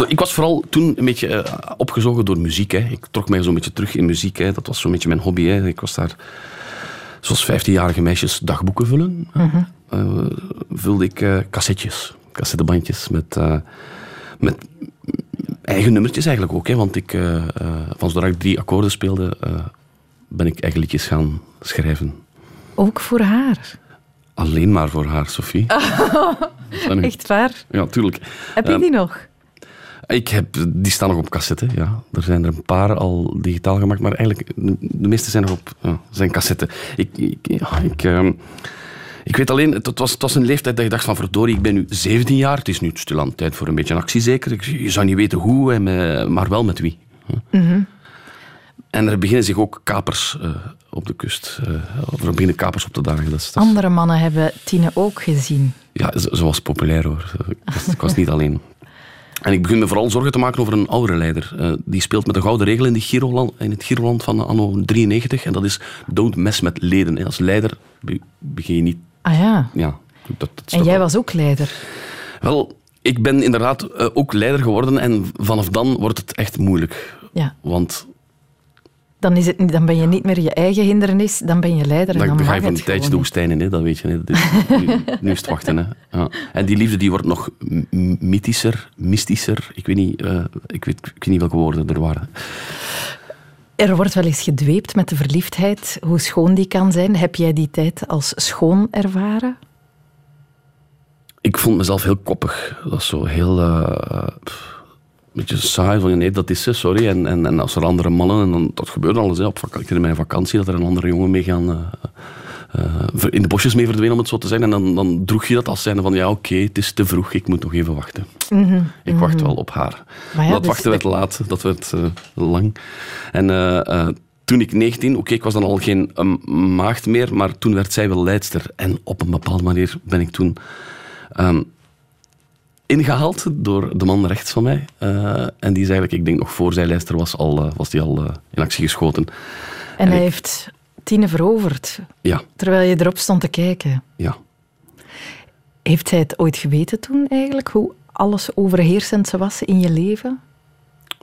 Speaker 4: ik was vooral toen een beetje eh, opgezogen door muziek. Hè. Ik trok mij zo'n beetje terug in muziek. Hè. Dat was zo'n beetje mijn hobby. Hè. Ik was daar, zoals 15-jarige meisjes, dagboeken vullen.
Speaker 1: Mhm.
Speaker 4: Vulde ik eh, cassettes, cassettebandjes met, eh, met eigen nummertjes eigenlijk ook. Hè. Want ik, eh, eh, van zodra ik drie akkoorden speelde, eh, ben ik eigen liedjes gaan schrijven.
Speaker 1: Ook voor haar.
Speaker 4: Alleen maar voor haar, Sophie.
Speaker 1: Echt waar.
Speaker 4: Ja, tuurlijk.
Speaker 1: Heb je die nog?
Speaker 4: Ik heb, die staan nog op cassette, ja. Er zijn er een paar al digitaal gemaakt, maar eigenlijk de, meeste zijn nog op ja, zijn cassette. Ik, ik, ja, ik, ehm, ik weet alleen, het, was, het was een leeftijd dat je dacht van verdorie, ik ben nu 17 jaar, het is nu stilaan tijd voor een beetje een actie zeker. Je zou niet weten hoe, en met- maar wel met wie. En er beginnen zich ook kapers eh, op de kust, eh, of er beginnen kapers op te dagen. Dat is, dat is-
Speaker 1: Andere mannen hebben Tine ook gezien.
Speaker 4: ja, ze, ze was populair hoor. Ik was, ik was niet alleen. En ik begin me vooral zorgen te maken over een oudere leider. Eh, die speelt met de gouden regel in, die Giroland, in het Giroland van anno 93. En dat is don't mess met leden. Als leider be- begin je niet...
Speaker 1: Ah ja.
Speaker 4: Ja, dat, dat is
Speaker 1: En jij
Speaker 4: wel-
Speaker 1: was ook leider.
Speaker 4: Wel, ik ben inderdaad eh, ook leider geworden. En vanaf dan wordt het echt moeilijk.
Speaker 1: Ja.
Speaker 4: Want
Speaker 1: Dan, is het, dan ben je niet meer je eigen hindernis, dan ben je leider en
Speaker 4: dan, je voor
Speaker 1: het
Speaker 4: een tijdje de
Speaker 1: gewoon
Speaker 4: woestijn in, hè, dat weet je. Hè. Dat is- nu, nu is het wachten. Hè. Ja. En die liefde die wordt nog mythischer, mystischer. Ik weet, niet, eh, ik, weet, ik weet niet welke woorden er waren.
Speaker 1: Er wordt wel eens gedweept met de verliefdheid, hoe schoon die kan zijn. Heb jij die tijd als schoon ervaren?
Speaker 4: Ik vond mezelf heel koppig. Dat is zo heel... eh, beetje saai. Van, nee, dat is ze, sorry. En, en, en als er andere mannen... En dan, dat gebeurde alles. Hè. Op vak, ik in mijn vakantie dat er een andere jongen mee gaan... eh, eh, in de bosjes mee verdwenen, om het zo te zeggen. En dan, dan droeg je dat als zijnde van... Ja, oké, het is te vroeg. Ik moet nog even wachten. Ik wacht wel op haar.
Speaker 1: Maar ja,
Speaker 4: dat
Speaker 1: dus
Speaker 4: wachten werd laat. Dat werd eh, lang. En... eh, toen ik 19, oké, ik was dan al geen maagd meer, maar toen werd zij wel leidster. En op een bepaalde manier ben ik toen ehm, ingehaald door de man rechts van mij. En die is eigenlijk, ik denk nog voor zij lijster was, al, was die al in actie geschoten.
Speaker 1: En hij
Speaker 4: ik-
Speaker 1: heeft Tine veroverd,
Speaker 4: Ja,
Speaker 1: terwijl je erop stond te kijken.
Speaker 4: ja.
Speaker 1: Heeft zij het ooit geweten toen eigenlijk, hoe alles overheersend ze was in je leven?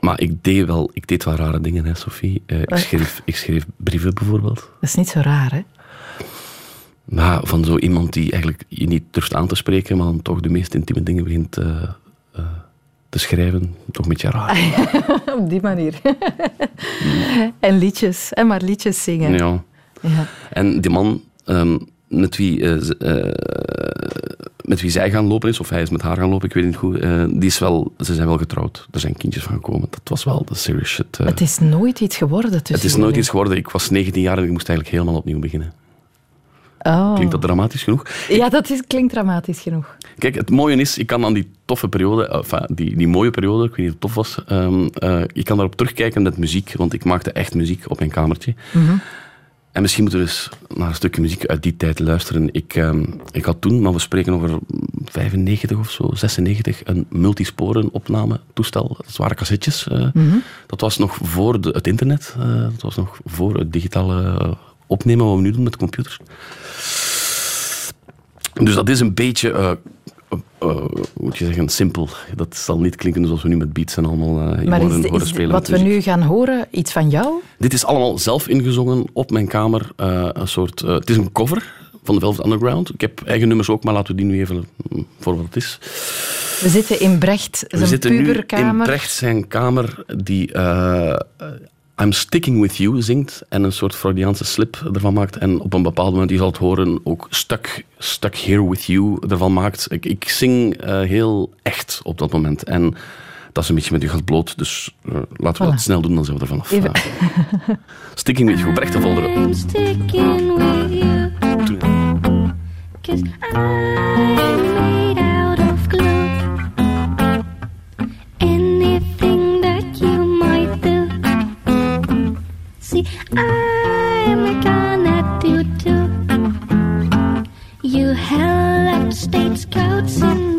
Speaker 4: Maar ik deed wel, ik deed wel rare dingen, hè, Sophie. Eh, ik,
Speaker 1: Wat?
Speaker 4: schreef, ik schreef brieven bijvoorbeeld.
Speaker 1: Dat is niet zo raar, hè?
Speaker 4: Maar van zo iemand die eigenlijk je niet durft aan te spreken, maar dan toch de meest intieme dingen begint eh, eh, te schrijven. Toch een beetje raar.
Speaker 1: Op die manier. en liedjes, en maar liedjes zingen.
Speaker 4: Ja.
Speaker 1: Ja.
Speaker 4: En die man ehm, met, wie, eh, eh, met wie zij gaan lopen is, of hij is met haar gaan lopen, ik weet niet goed, eh, die is wel, ze zijn wel getrouwd. Er zijn kindjes van gekomen. Dat was wel de serious shit.
Speaker 1: Het is nooit iets geworden tussen
Speaker 4: Het is nooit iets geworden. Ik was 19 jaar en ik moest eigenlijk helemaal opnieuw beginnen.
Speaker 1: Oh.
Speaker 4: Klinkt dat dramatisch genoeg?
Speaker 1: Ja, dat is, klinkt dramatisch genoeg.
Speaker 4: Kijk, het mooie is, ik kan aan die toffe periode, enfin, die, die mooie periode, ik weet niet of het tof was, ehm, eh, ik kan daarop terugkijken met muziek, want ik maakte echt muziek op mijn kamertje. En misschien moeten we eens naar een stukje muziek uit die tijd luisteren. Ik, ehm, ik had toen, maar we spreken over 95 of zo, 96, een multisporen opname toestel. Dat waren cassettes. eh. Dat was nog voor de, het internet. eh, dat was nog voor het digitale opnemen wat we nu doen met de computers. Dus dat is een beetje, eh, hoe moet je zeggen, simpel. Dat zal niet klinken zoals we nu met beats en allemaal je
Speaker 1: Maar
Speaker 4: horen,
Speaker 1: is, de-
Speaker 4: horen
Speaker 1: is
Speaker 4: spelen.
Speaker 1: wat we nu gaan horen iets van jou?
Speaker 4: Dit is allemaal zelf ingezongen op mijn kamer. een soort, het is een cover van de Velvet Underground. Ik heb eigen nummers ook, maar laten we die nu even mm, voor wat het is.
Speaker 1: We zitten in Brecht,
Speaker 4: We
Speaker 1: zijn
Speaker 4: zitten nu in
Speaker 1: puberkamer.
Speaker 4: Brecht zijn kamer die I'm Sticking With You zingt en een soort Freudiaanse slip ervan maakt. En op een bepaald moment, je zal het horen, ook Stuck, stuck Here With You ervan maakt. Ik, ik zing eh, heel echt op dat moment. En dat is een beetje met je gat bloot, dus eh, laten we
Speaker 1: Voilà.
Speaker 4: dat snel doen, dan zijn we er vanaf.
Speaker 1: Even-
Speaker 4: Eh, sticking With You, Brecht de Volderen.
Speaker 8: I'm sticking with you. Cause I'm gonna do too. You held up stagecoats in the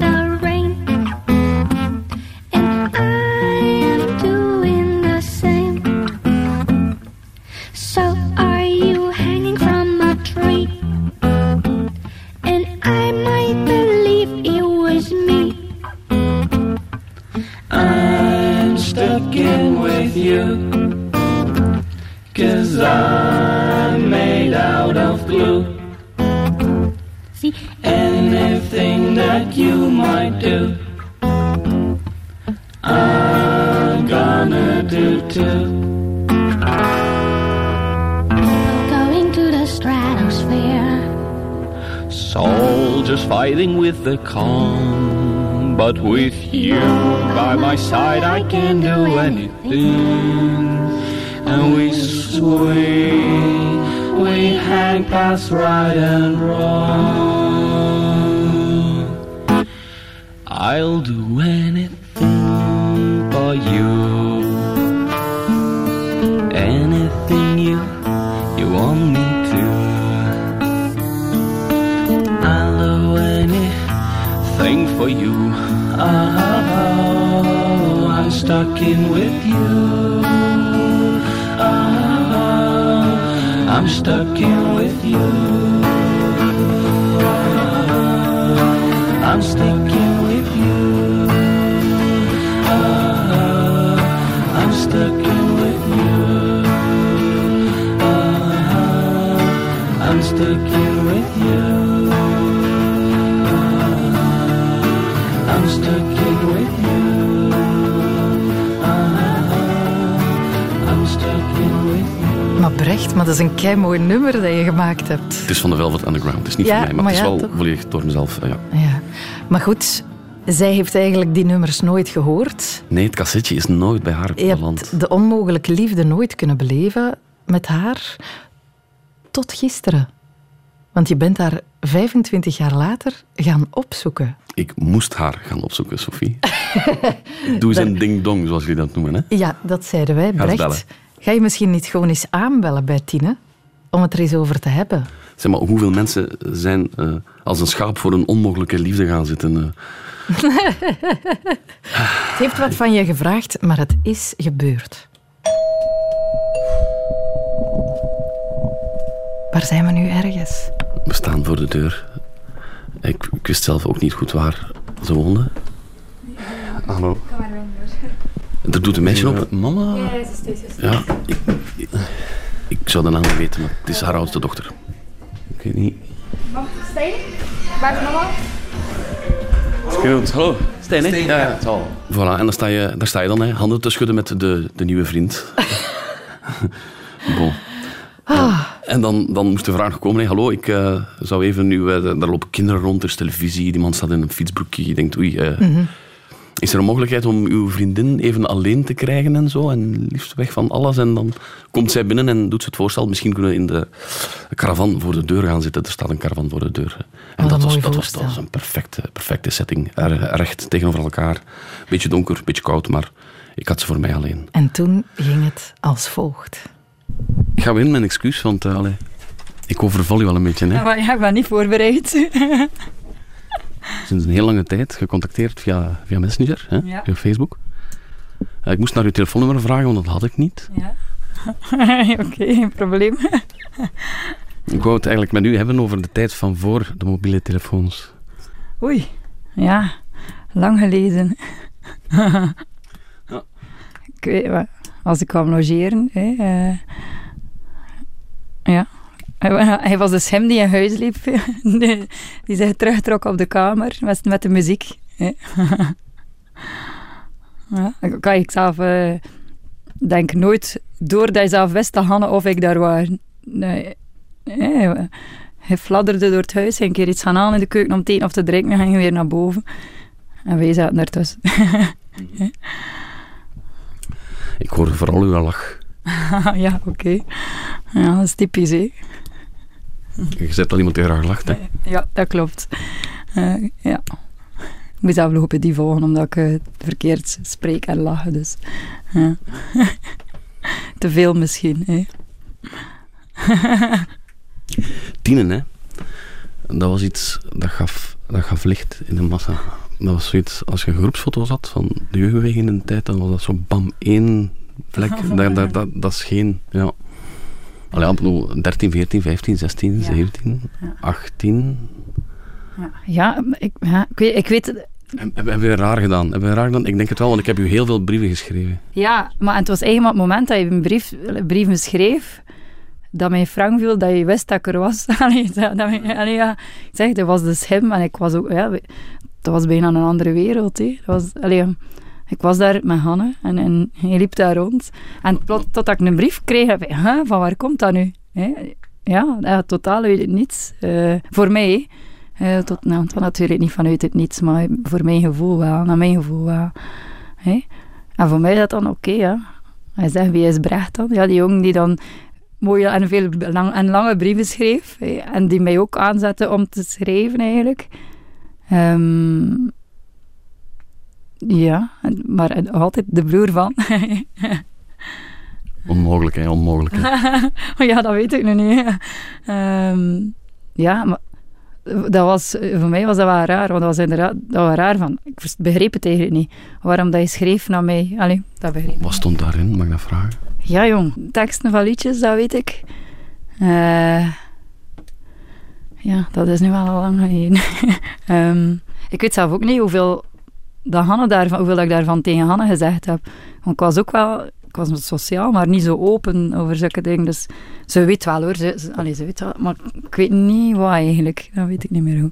Speaker 9: I'm made out of glue.
Speaker 8: See,
Speaker 9: Anything that you might do, I'm gonna do too.
Speaker 8: going to the stratosphere.
Speaker 9: Soldiers fighting with the Congo But with you by my side, I can do anything. And we sway, we hang past right and wrong. I'll do anything for you. Anything you you want me to. I'll do anything for you. Oh, I'm stuck in with you. I'm stuck in with you. I'm sticking with you. I'm stuck in with you. I'm stuck in with you. I'm stuck in with you.
Speaker 1: Maar dat is een kei mooi nummer dat je gemaakt hebt.
Speaker 4: Het is van de Velvet Underground. Het is niet
Speaker 1: Ja,
Speaker 4: van mij, maar,
Speaker 1: maar
Speaker 4: het is
Speaker 1: ja,
Speaker 4: wel
Speaker 1: toch?
Speaker 4: volledig door mezelf. eh, Ja.
Speaker 1: Ja. Maar goed, zij heeft eigenlijk die nummers nooit gehoord.
Speaker 4: Nee, het cassetje is nooit bij haar
Speaker 1: Je
Speaker 4: beland.
Speaker 1: hebt de onmogelijke liefde nooit kunnen beleven met haar tot gisteren. Want je bent haar 25 jaar later gaan opzoeken.
Speaker 4: Ik moest haar gaan opzoeken, Sophie. Doe eens een ding-dong, zoals jullie dat noemen. Hè?
Speaker 1: Ja, dat zeiden wij. Brecht, ga je misschien niet gewoon eens aanbellen bij Tine? Om het er eens over te hebben.
Speaker 4: Zeg maar, hoeveel mensen zijn eh, als een schaap voor een onmogelijke liefde gaan zitten? eh?
Speaker 1: Het heeft wat van je gevraagd, maar het is gebeurd. Waar zijn we nu ergens?
Speaker 4: We staan voor de deur. Ik, ik wist zelf ook niet goed waar ze woonde. Hallo. Er doet een meisje op. Mama? Ja, ik, ik, ik zou de naam niet weten, maar het is haar oudste dochter. Ik weet niet.
Speaker 10: Stijn? Waar is mama?
Speaker 4: Goed, hallo. Stijn, hè? Ja, ja, het al. Voilà, en daar sta je, daar sta je dan, hè, handen te schudden met de, de nieuwe vriend. bon. En dan, dan moest de vraag komen, hè, hallo, ik eh, zou even nu, eh, daar lopen kinderen rond, er is televisie, die man staat in een fietsbroekje, je denkt, oei, eh, is er een mogelijkheid om uw vriendin even alleen te krijgen en zo, en liefst weg van alles, en dan komt zij binnen en doet ze het voorstel, misschien kunnen we in de caravan voor de deur gaan zitten, er staat een caravan voor de deur. En
Speaker 1: Wat
Speaker 4: dat was, dat, was, dat
Speaker 1: voorstel.
Speaker 4: was een perfecte, perfecte setting, Er- recht tegenover elkaar, beetje donker, beetje koud, maar ik had ze voor mij alleen.
Speaker 1: En toen ging het als volgt.
Speaker 4: Ik ga weer in mijn excuus, want uh, ik overval u wel een beetje. Hè.
Speaker 10: Maar ja, ik ben niet voorbereid.
Speaker 4: Sinds een heel lange tijd gecontacteerd via, via Messenger, hè,
Speaker 10: Ja.
Speaker 4: via Facebook. Uh, ik moest naar uw telefoonnummer vragen, want dat had ik niet.
Speaker 10: Ja. Oké, geen probleem.
Speaker 4: Ik wou het eigenlijk met u hebben over de tijd van voor de mobiele telefoons.
Speaker 10: Oei, ja, lang geleden. Ik weet wel, als ik kwam logeren, hè, eh, ja. Hij, was dus hem die in huis liep, die, zich terugtrok op de kamer met, met de muziek. Ja, ik kan ik zelf eh, denk nooit door dat je zelf wist dat Hanne of ik daar waren. Nee, nee, hij fladderde door het huis, ging een keer iets gaan aan in de keuken om te eten of te drinken en ging weer naar boven. En wij zaten ertussen.
Speaker 4: Ik hoorde vooral uw lach.
Speaker 10: ja, oké. Ja, dat is typisch, hè.
Speaker 4: Je zet al iemand die graag lacht. Hè.
Speaker 10: Ja, dat klopt. Eh, ja. Ik moet zelf lopen die volgen, omdat ik eh, verkeerd spreek en lachen, dus... Ja. Te veel misschien, hè.
Speaker 4: Tienen, hè. Dat was iets dat gaf, dat gaf licht in de massa. Dat was zoiets, als je groepsfoto's had van de jeugdbeweging in de tijd, dan was dat zo bam, één vlek. dat is geen, ja. Allee, bedoel, 13, 14, 15, 16, 17, 18.
Speaker 10: Ja, ik, ja, ik weet... Ik weet
Speaker 4: Heb- Hebben we raar gedaan? Hebben we raar gedaan? Ik denk het wel, want ik heb u heel veel brieven geschreven.
Speaker 10: Ja, maar het was eigenlijk maar het moment dat je een brief, brieven schreef, dat mij frank viel dat je wist dat ik er was. Allee, dat, dat, mij- allee, ja. Ik zeg, dat was dus hem en ik was ook... Ja, dat was bijna een andere wereld. Hè. Dat was, allee, ik was daar met Hanne en, en hij liep daar rond. En plot, totdat ik een brief kreeg, heb ik, van waar komt dat nu? Ja, dat had totaal uit het niets. Eh, voor mij. Eh, tot, nou, tot natuurlijk niet vanuit het niets, maar voor mijn gevoel wel, naar mijn gevoel wel. En voor mij is dat dan oké, ja. Hij zegt, wie is Brecht dan? Ja, die jongen die dan mooie en veel en lange brieven schreef. En die mij ook aanzette om te schrijven, eigenlijk. Ehm, ja, maar altijd de broer van.
Speaker 4: Onmogelijk, hè, onmogelijk. hè.
Speaker 10: ja, dat weet ik nog niet. Ehm, ja, maar dat was, voor mij was dat wel raar, want dat was inderdaad dat was raar van. Ik begreep het eigenlijk niet. Waarom dat je schreef naar mij. Allee, dat begreep.
Speaker 4: Wat stond daarin, mag ik dat vragen?
Speaker 10: Ja, jong. Teksten van liedjes, dat weet ik. Eh, ja, dat is nu wel al lang geleden. Ehm, ik weet zelf ook niet hoeveel, dat Hanne daarvan, hoeveel dat ik daarvan tegen Hanne gezegd heb. Want ik was ook wel... Ik was sociaal, maar niet zo open over zulke dingen. Dus ze weet wel hoor. Ze, ze, allee, ze weet wel. Maar ik weet niet wat eigenlijk. Dat weet ik niet meer hoe.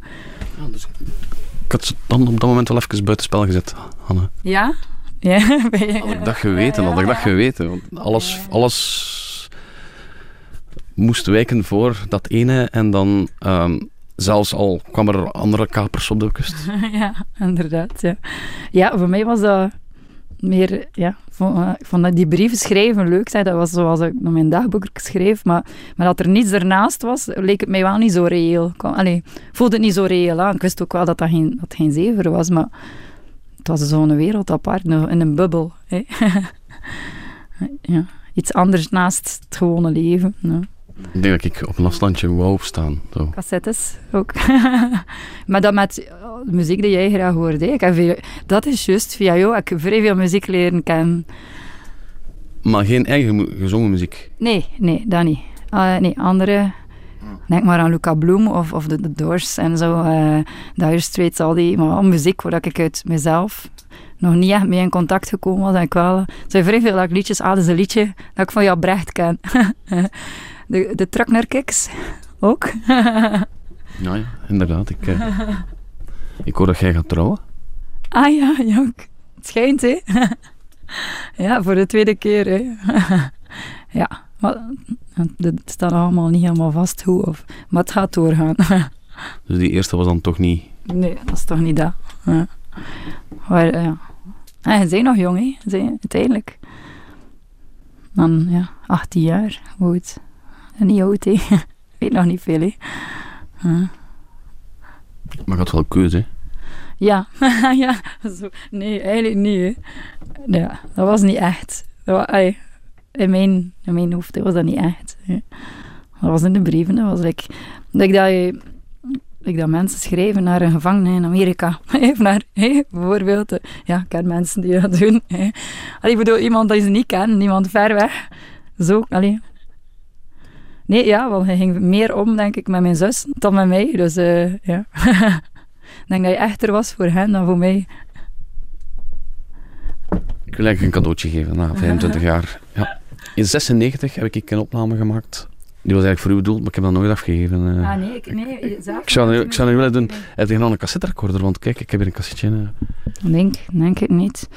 Speaker 4: Ik had ze dan op dat moment wel even buitenspel gezet, Hanne.
Speaker 10: Ja? Ja, ben je-
Speaker 4: Had ik dat geweten, had ik dat geweten. Want alles, alles moest wijken voor dat ene en dan ehm, zelfs al kwam er andere kapers op de kust.
Speaker 10: ja, inderdaad. Ja. ja, voor mij was dat meer... Ja, eh, ik vond dat die brieven schrijven leuk. Zeg. Dat was zoals ik naar mijn dagboek schreef. Maar, maar dat er niets ernaast was, leek het mij wel niet zo reëel. Allee, voelde het niet zo reëel aan. Ik wist ook wel dat dat geen, dat geen zever was, maar het was zo'n wereld apart, nog in een bubbel. Hè. ja, iets anders naast het gewone leven.
Speaker 4: Ik denk dat ik op een afstandje wou staan. Zo.
Speaker 10: Cassettes ook. maar dat met de muziek die jij graag hoorde. Ik heb veel, dat is juist via jou. Ik heb vrij veel muziek leren kennen.
Speaker 4: Maar geen eigen gezongen muziek.
Speaker 10: Nee, nee, dat niet. Ah, nee, andere... Denk maar aan Luca Bloem of, of de, de Doors en zo. eh Dire Straits, al die maar al muziek waar ik uit mezelf nog niet echt mee in contact gekomen was. En ik wel... Er zijn vrij veel dat ik liedjes... Ah, dat is een liedje dat ik van jou Brecht ken. de, de Truckner Kicks ook.
Speaker 4: Ja, ja inderdaad. Ik, eh, ik hoor dat jij gaat trouwen.
Speaker 10: Ah ja, ja. Het schijnt, hè. ja, voor de tweede keer, hè. ja, maar het staat allemaal niet helemaal vast hoe, of, maar het gaat doorgaan.
Speaker 4: Dus die eerste was dan toch niet...
Speaker 10: nee, dat is toch niet dat. Ja. Maar, eh, ja. En je bent nog jong, hè. Zijn uiteindelijk. Dan, ja, 18 jaar. Niet oud, hè. Weet nog niet veel, hè. Ja.
Speaker 4: Maar je had wel keuze, hè.
Speaker 10: Ja, ja. Zo. Nee, eigenlijk niet. Hè. Ja, dat was niet echt. Dat was, in, mijn, in mijn hoofd was dat niet echt. hè. Dat was in de brieven. Dat was like, like dat, je, like dat mensen schrijven naar een gevangene in Amerika. Of naar, hè, bijvoorbeeld. eh, Ja, ik ken mensen die dat doen. hè. Allee, ik bedoel, iemand dat je niet kent, iemand ver weg. Zo, allee. Nee, ja, want hij ging meer om, denk ik, met mijn zus dan met mij. Dus eh, ja. Ik denk dat je echter was voor hen dan voor mij.
Speaker 4: Ik wil eigenlijk een cadeautje geven na 25 jaar. Ja. In 96 heb ik een opname gemaakt. Die was eigenlijk voor u bedoeld, maar ik heb dat nooit afgegeven. eh.
Speaker 10: Ah nee, ik, nee zelf
Speaker 4: Ik zou, ik zou nu willen doen. Heb je nog een cassetterecorder? Want kijk, ik heb hier een cassetje. eh.
Speaker 10: Denk, denk ik niet.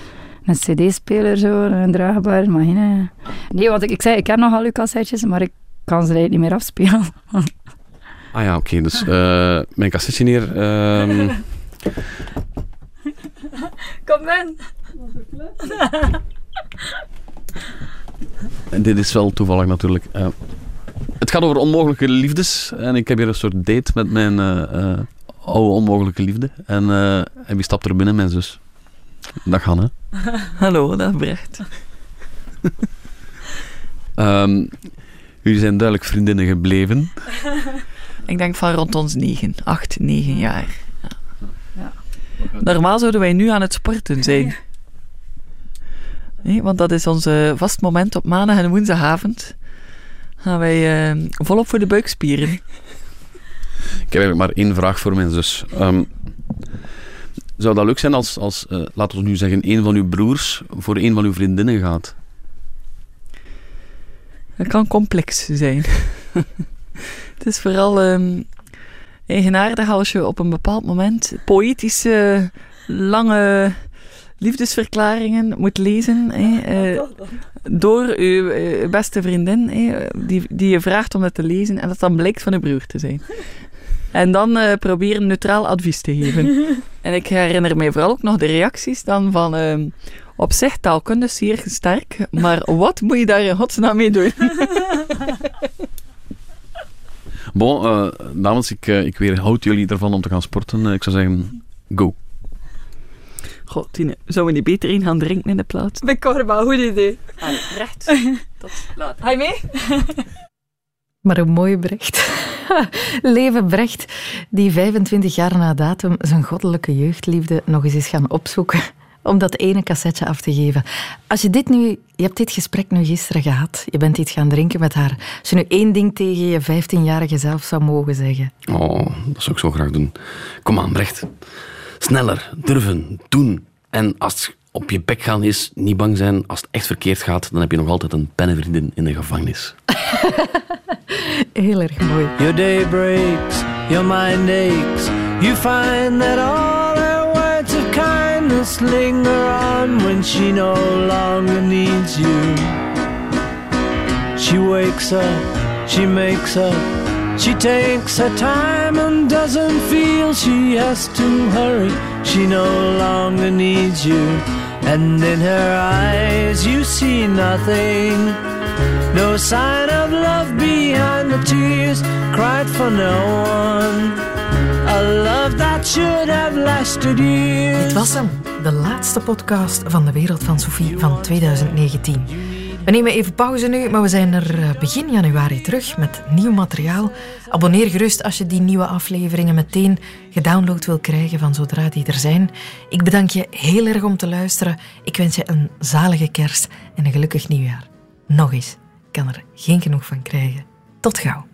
Speaker 10: Een cd-speler zo, een draagbaar, maar geen... Nee, want ik, ik zei, ik heb nog al uw cassettes, maar ik kan ze eigenlijk niet meer afspelen.
Speaker 4: Ah ja, oké. dus eh, mijn cassetje hier. ehm,
Speaker 10: Kom in!
Speaker 4: en dit is wel toevallig natuurlijk. eh. het gaat over onmogelijke liefdes. En ik heb hier een soort date met mijn eh, eh, oude onmogelijke liefde. En, eh, en wie stapt er binnen? Mijn zus. Dag Hanne.
Speaker 11: Hallo, dag Brecht.
Speaker 4: Ehm, jullie zijn duidelijk vriendinnen gebleven.
Speaker 11: Ik denk van rond ons negen, acht, negen jaar. Ja.
Speaker 10: Ja.
Speaker 11: Normaal zouden wij nu aan het sporten zijn. Nee, want dat is ons eh, vast moment op maandag en woensdagavond. Gaan wij eh, volop voor de buikspieren.
Speaker 4: Ik heb eigenlijk maar één vraag voor mijn zus. Ehm, zou dat leuk zijn als, als eh, laten we nu zeggen, een van uw broers voor een van uw vriendinnen gaat?
Speaker 11: Het kan complex zijn. het is vooral ehm, eigenaardig als je op een bepaald moment poëtische, lange liefdesverklaringen moet lezen. eh, door uw eh, beste vriendin, die, die je vraagt om dat te lezen en dat dan blijkt van uw broer te zijn. En dan eh, proberen neutraal advies te geven. en ik herinner mij vooral ook nog de reacties dan van... ehm, op zich, taalkunde is zeer sterk, maar wat moet je daar in godsnaam mee doen?
Speaker 12: Bon, eh, dames, ik, eh, ik weerhoud jullie ervan om te gaan sporten. Eh, ik zou zeggen, go.
Speaker 11: Goh, Tine, zouden we niet beter in gaan drinken in de plaats?
Speaker 10: Bij Corba, goed idee.
Speaker 11: recht. Tot later.
Speaker 10: Ga je mee?
Speaker 1: Maar een mooie Brecht. Leven Brecht, die 25 jaar na datum zijn goddelijke jeugdliefde nog eens is gaan opzoeken om dat ene cassetje af te geven. Als je dit nu, je hebt dit gesprek nu gisteren gehad, je bent iets gaan drinken met haar. Als je nu één ding tegen je 15-jarige zelf zou mogen zeggen.
Speaker 4: Oh, dat zou ik zo graag doen. Kom aan, Brecht. Sneller, durven, doen. En als het op je bek gaan is, niet bang zijn. Als het echt verkeerd gaat, dan heb je nog altijd een pennenvriendin in de gevangenis.
Speaker 1: Heel erg mooi.
Speaker 9: Your day breaks, your mind aches. You find that all kindness linger on when she no longer needs you. She wakes up, she makes up, she takes her time and doesn't feel she has to hurry. She no longer needs you. And in her eyes you see nothing. No sign of love behind the tears cried for no one. Love that should have lasted.
Speaker 1: Dit was hem, de laatste podcast van de Wereld van Sophie van 2019. We nemen even pauze nu, maar we zijn er eh, begin januari terug met nieuw materiaal. Abonneer gerust als je die nieuwe afleveringen meteen gedownload wil krijgen van zodra die er zijn. Ik bedank je heel erg om te luisteren. Ik wens je een zalige kerst en een gelukkig nieuwjaar. Nog eens, ik kan er geen genoeg van krijgen. Tot gauw.